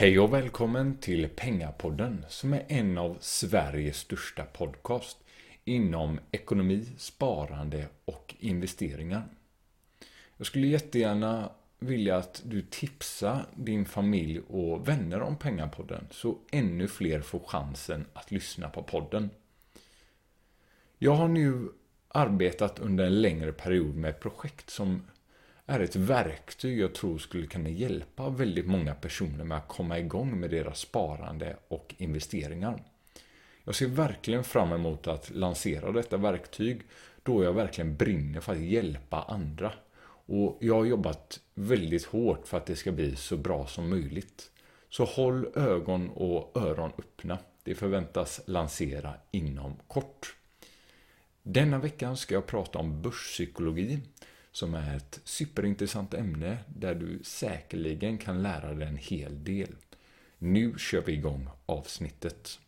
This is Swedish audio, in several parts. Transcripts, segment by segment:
Hej och välkommen till Pengapodden som är en av Sveriges största podcast inom ekonomi, sparande och investeringar. Jag skulle jättegärna vilja att du tipsar din familj och vänner om Pengapodden så ännu fler får chansen att lyssna på podden. Jag har nu arbetat under en längre period med ett projekt som är ett verktyg jag tror skulle kunna hjälpa väldigt många personer med att komma igång med deras sparande och investeringar. Jag ser verkligen fram emot att lansera detta verktyg då jag verkligen brinner för att hjälpa andra. Och jag har jobbat väldigt hårt för att det ska bli så bra som möjligt. Så håll ögon och öron öppna. Det förväntas lansera inom kort. Denna veckan ska jag prata om börspsykologi som är ett superintressant ämne där du säkerligen kan lära dig en hel del. Nu kör vi igång avsnittet.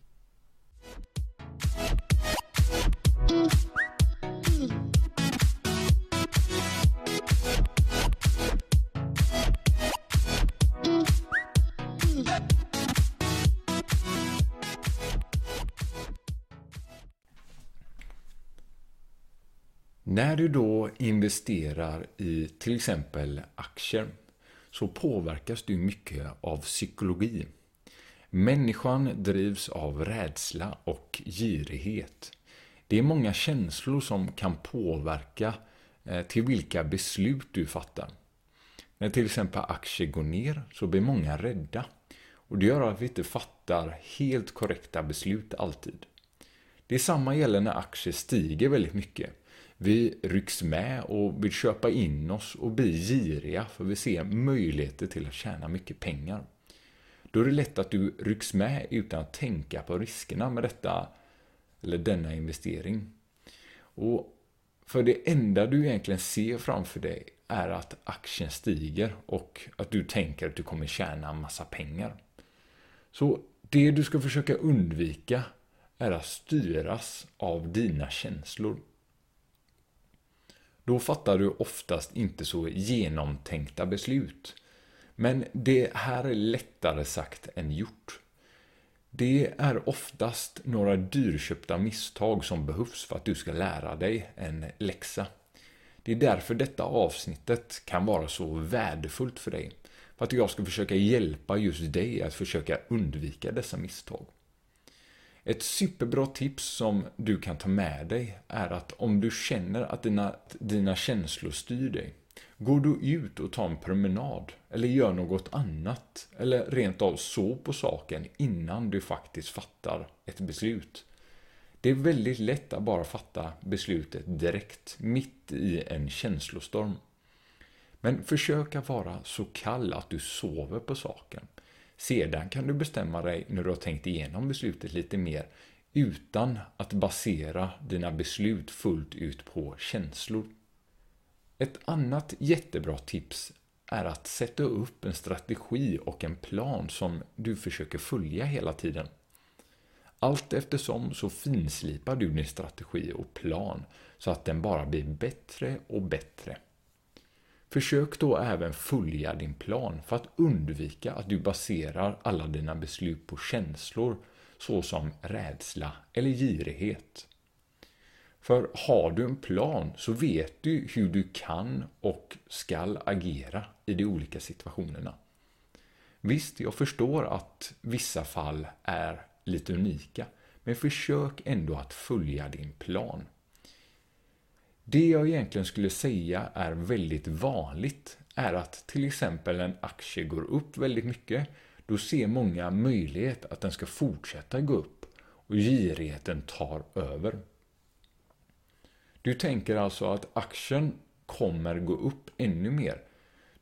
När du då investerar i till exempel aktier så påverkas du mycket av psykologi. Människan drivs av rädsla och girighet. Det är många känslor som kan påverka eh, till vilka beslut du fattar. När till exempel aktier går ner så blir många rädda. Och det gör att vi inte fattar helt korrekta beslut alltid. Det samma gäller när aktier stiger väldigt mycket. Vi rycks med och vill köpa in oss och bli giriga för vi ser möjligheter till att tjäna mycket pengar. Då är det lätt att du rycks med utan att tänka på riskerna med detta eller denna investering. Och för det enda du egentligen ser framför dig är att aktien stiger och att du tänker att du kommer tjäna en massa pengar. Så det du ska försöka undvika är att styras av dina känslor. Då fattar du oftast inte så genomtänkta beslut. Men det här är lättare sagt än gjort. Det är oftast några dyrköpta misstag som behövs för att du ska lära dig en läxa. Det är därför detta avsnittet kan vara så värdefullt för dig. För att jag ska försöka hjälpa just dig att försöka undvika dessa misstag. Ett superbra tips som du kan ta med dig är att om du känner att dina, dina känslor styr dig, går du ut och tar en promenad eller gör något annat eller rent av så på saken innan du faktiskt fattar ett beslut. Det är väldigt lätt att bara fatta beslutet direkt, mitt i en känslostorm. Men försök att vara så kall att du sover på saken. Sedan kan du bestämma dig när du har tänkt igenom beslutet lite mer utan att basera dina beslut fullt ut på känslor. Ett annat jättebra tips är att sätta upp en strategi och en plan som du försöker följa hela tiden. Allt eftersom så finslipar du din strategi och plan så att den bara blir bättre och bättre. Försök då även följa din plan för att undvika att du baserar alla dina beslut på känslor såsom rädsla eller girighet. För har du en plan så vet du hur du kan och skall agera i de olika situationerna. Visst, jag förstår att vissa fall är lite unika, men försök ändå att följa din plan. Det jag egentligen skulle säga är väldigt vanligt är att till exempel en aktie går upp väldigt mycket. Då ser många möjlighet att den ska fortsätta gå upp och girigheten tar över. Du tänker alltså att aktien kommer gå upp ännu mer.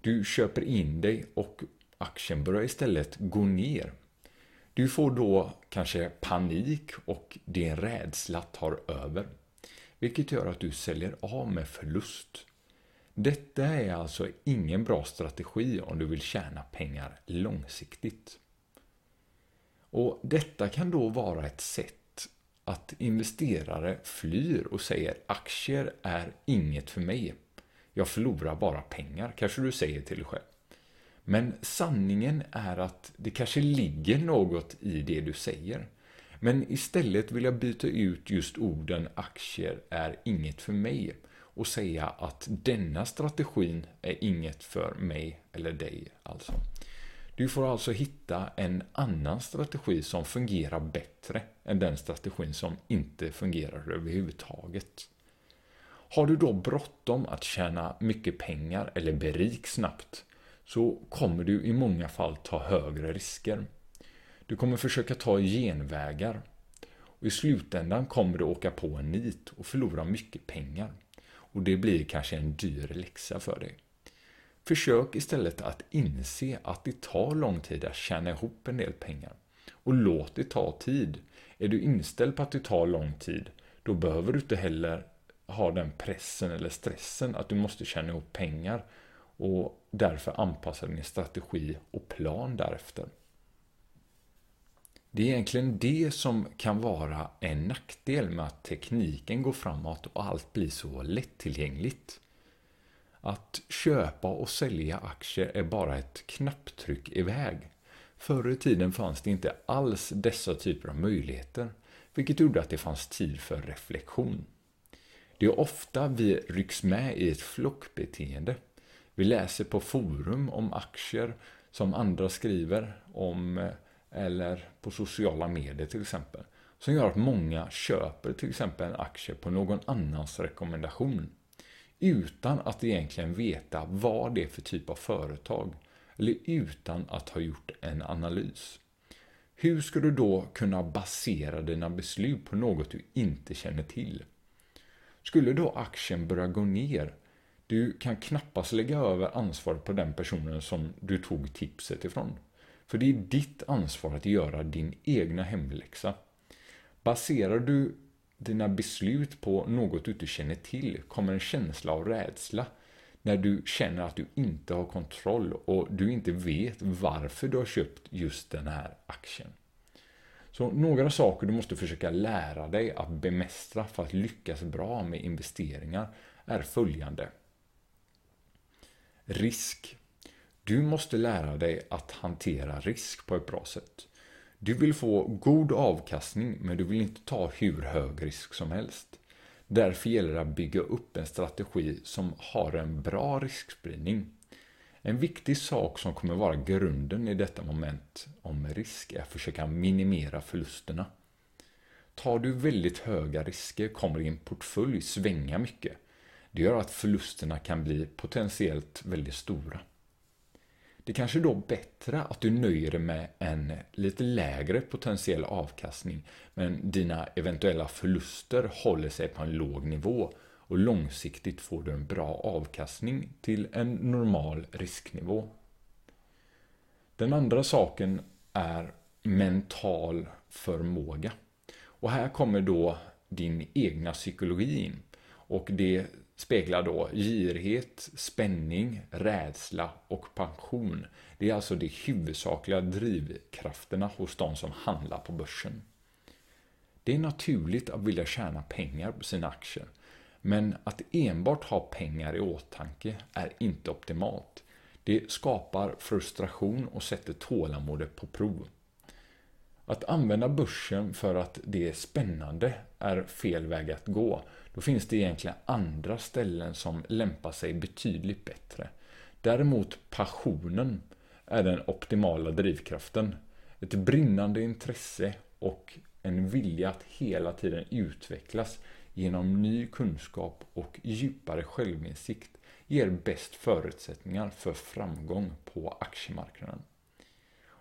Du köper in dig och aktien börjar istället gå ner. Du får då kanske panik och din rädsla tar över vilket gör att du säljer av med förlust. Detta är alltså ingen bra strategi om du vill tjäna pengar långsiktigt. Och Detta kan då vara ett sätt att investerare flyr och säger aktier är inget för mig. Jag förlorar bara pengar, kanske du säger till dig själv. Men sanningen är att det kanske ligger något i det du säger. Men istället vill jag byta ut just orden aktier är inget för mig och säga att denna strategin är inget för mig eller dig alltså. Du får alltså hitta en annan strategi som fungerar bättre än den strategin som inte fungerar överhuvudtaget. Har du då bråttom att tjäna mycket pengar eller bli rik snabbt så kommer du i många fall ta högre risker. Du kommer försöka ta genvägar och i slutändan kommer du åka på en nit och förlora mycket pengar. Och det blir kanske en dyr läxa för dig. Försök istället att inse att det tar lång tid att tjäna ihop en del pengar. Och låt det ta tid. Är du inställd på att det tar lång tid, då behöver du inte heller ha den pressen eller stressen att du måste tjäna ihop pengar och därför anpassa din strategi och plan därefter. Det är egentligen det som kan vara en nackdel med att tekniken går framåt och allt blir så lättillgängligt. Att köpa och sälja aktier är bara ett knapptryck iväg. Förr i tiden fanns det inte alls dessa typer av möjligheter, vilket gjorde att det fanns tid för reflektion. Det är ofta vi rycks med i ett flockbeteende. Vi läser på forum om aktier som andra skriver om eh, eller på sociala medier till exempel. Som gör att många köper till exempel en aktie på någon annans rekommendation. Utan att egentligen veta vad det är för typ av företag. Eller utan att ha gjort en analys. Hur ska du då kunna basera dina beslut på något du inte känner till? Skulle då aktien börja gå ner, du kan knappast lägga över ansvaret på den personen som du tog tipset ifrån. För det är ditt ansvar att göra din egna hemläxa. Baserar du dina beslut på något du inte känner till kommer en känsla av rädsla när du känner att du inte har kontroll och du inte vet varför du har köpt just den här aktien. Så några saker du måste försöka lära dig att bemästra för att lyckas bra med investeringar är följande. Risk. Du måste lära dig att hantera risk på ett bra sätt. Du vill få god avkastning men du vill inte ta hur hög risk som helst. Därför gäller det att bygga upp en strategi som har en bra riskspridning. En viktig sak som kommer vara grunden i detta moment om risk är att försöka minimera förlusterna. Tar du väldigt höga risker kommer din portfölj svänga mycket. Det gör att förlusterna kan bli potentiellt väldigt stora. Det kanske är då bättre att du nöjer dig med en lite lägre potentiell avkastning men dina eventuella förluster håller sig på en låg nivå och långsiktigt får du en bra avkastning till en normal risknivå. Den andra saken är mental förmåga. Och här kommer då din egna psykologi in. Och det speglar då girighet, spänning, rädsla och passion. Det är alltså de huvudsakliga drivkrafterna hos de som handlar på börsen. Det är naturligt att vilja tjäna pengar på sina aktier. Men att enbart ha pengar i åtanke är inte optimalt. Det skapar frustration och sätter tålamodet på prov. Att använda börsen för att det är spännande är fel väg att gå. Då finns det egentligen andra ställen som lämpar sig betydligt bättre. Däremot passionen är den optimala drivkraften. Ett brinnande intresse och en vilja att hela tiden utvecklas genom ny kunskap och djupare självinsikt ger bäst förutsättningar för framgång på aktiemarknaden.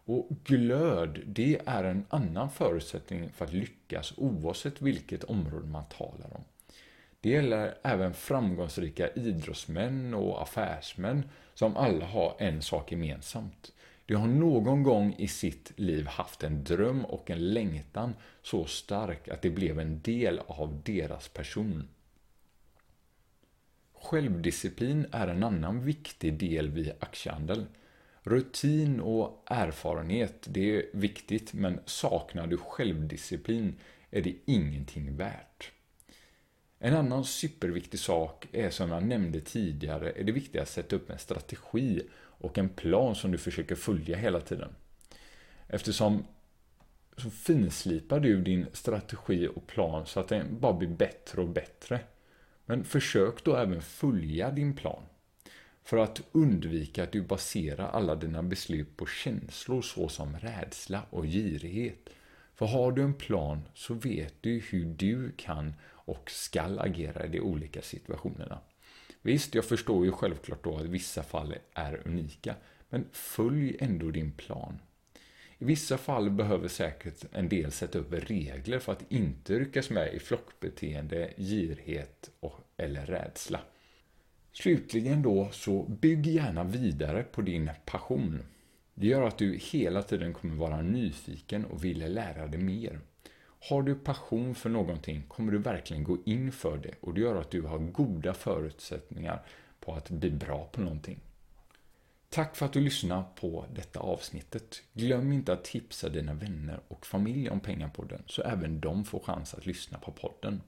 Och glöd, det är en annan förutsättning för att lyckas oavsett vilket område man talar om. Det gäller även framgångsrika idrottsmän och affärsmän som alla har en sak gemensamt. De har någon gång i sitt liv haft en dröm och en längtan så stark att det blev en del av deras person. Självdisciplin är en annan viktig del vid aktiehandel. Rutin och erfarenhet, det är viktigt, men saknar du självdisciplin är det ingenting värt. En annan superviktig sak är som jag nämnde tidigare, är det viktiga att sätta upp en strategi och en plan som du försöker följa hela tiden. Eftersom så finslipar du din strategi och plan så att den bara blir bättre och bättre. Men försök då även följa din plan. För att undvika att du baserar alla dina beslut på känslor såsom rädsla och girighet. För har du en plan så vet du hur du kan och skall agera i de olika situationerna. Visst, jag förstår ju självklart då att vissa fall är unika, men följ ändå din plan. I vissa fall behöver säkert en del sätta upp regler för att inte ryckas med i flockbeteende, girighet och, eller rädsla. Slutligen då, så bygg gärna vidare på din passion. Det gör att du hela tiden kommer vara nyfiken och vill lära dig mer. Har du passion för någonting kommer du verkligen gå in för det och det gör att du har goda förutsättningar på att bli bra på någonting. Tack för att du lyssnade på detta avsnittet. Glöm inte att tipsa dina vänner och familj om Pengapodden så även de får chans att lyssna på podden.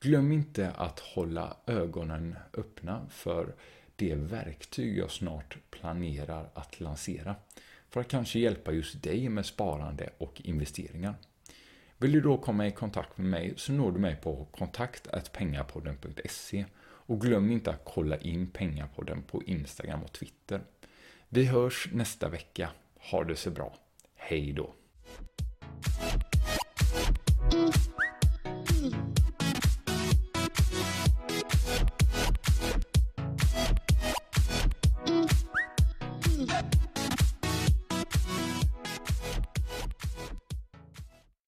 Glöm inte att hålla ögonen öppna för det verktyg jag snart planerar att lansera för att kanske hjälpa just dig med sparande och investeringar. Vill du då komma i kontakt med mig så når du mig på kontakt.pengapodden.se och glöm inte att kolla in Pengapodden på Instagram och Twitter. Vi hörs nästa vecka. Ha det så bra. Hej då!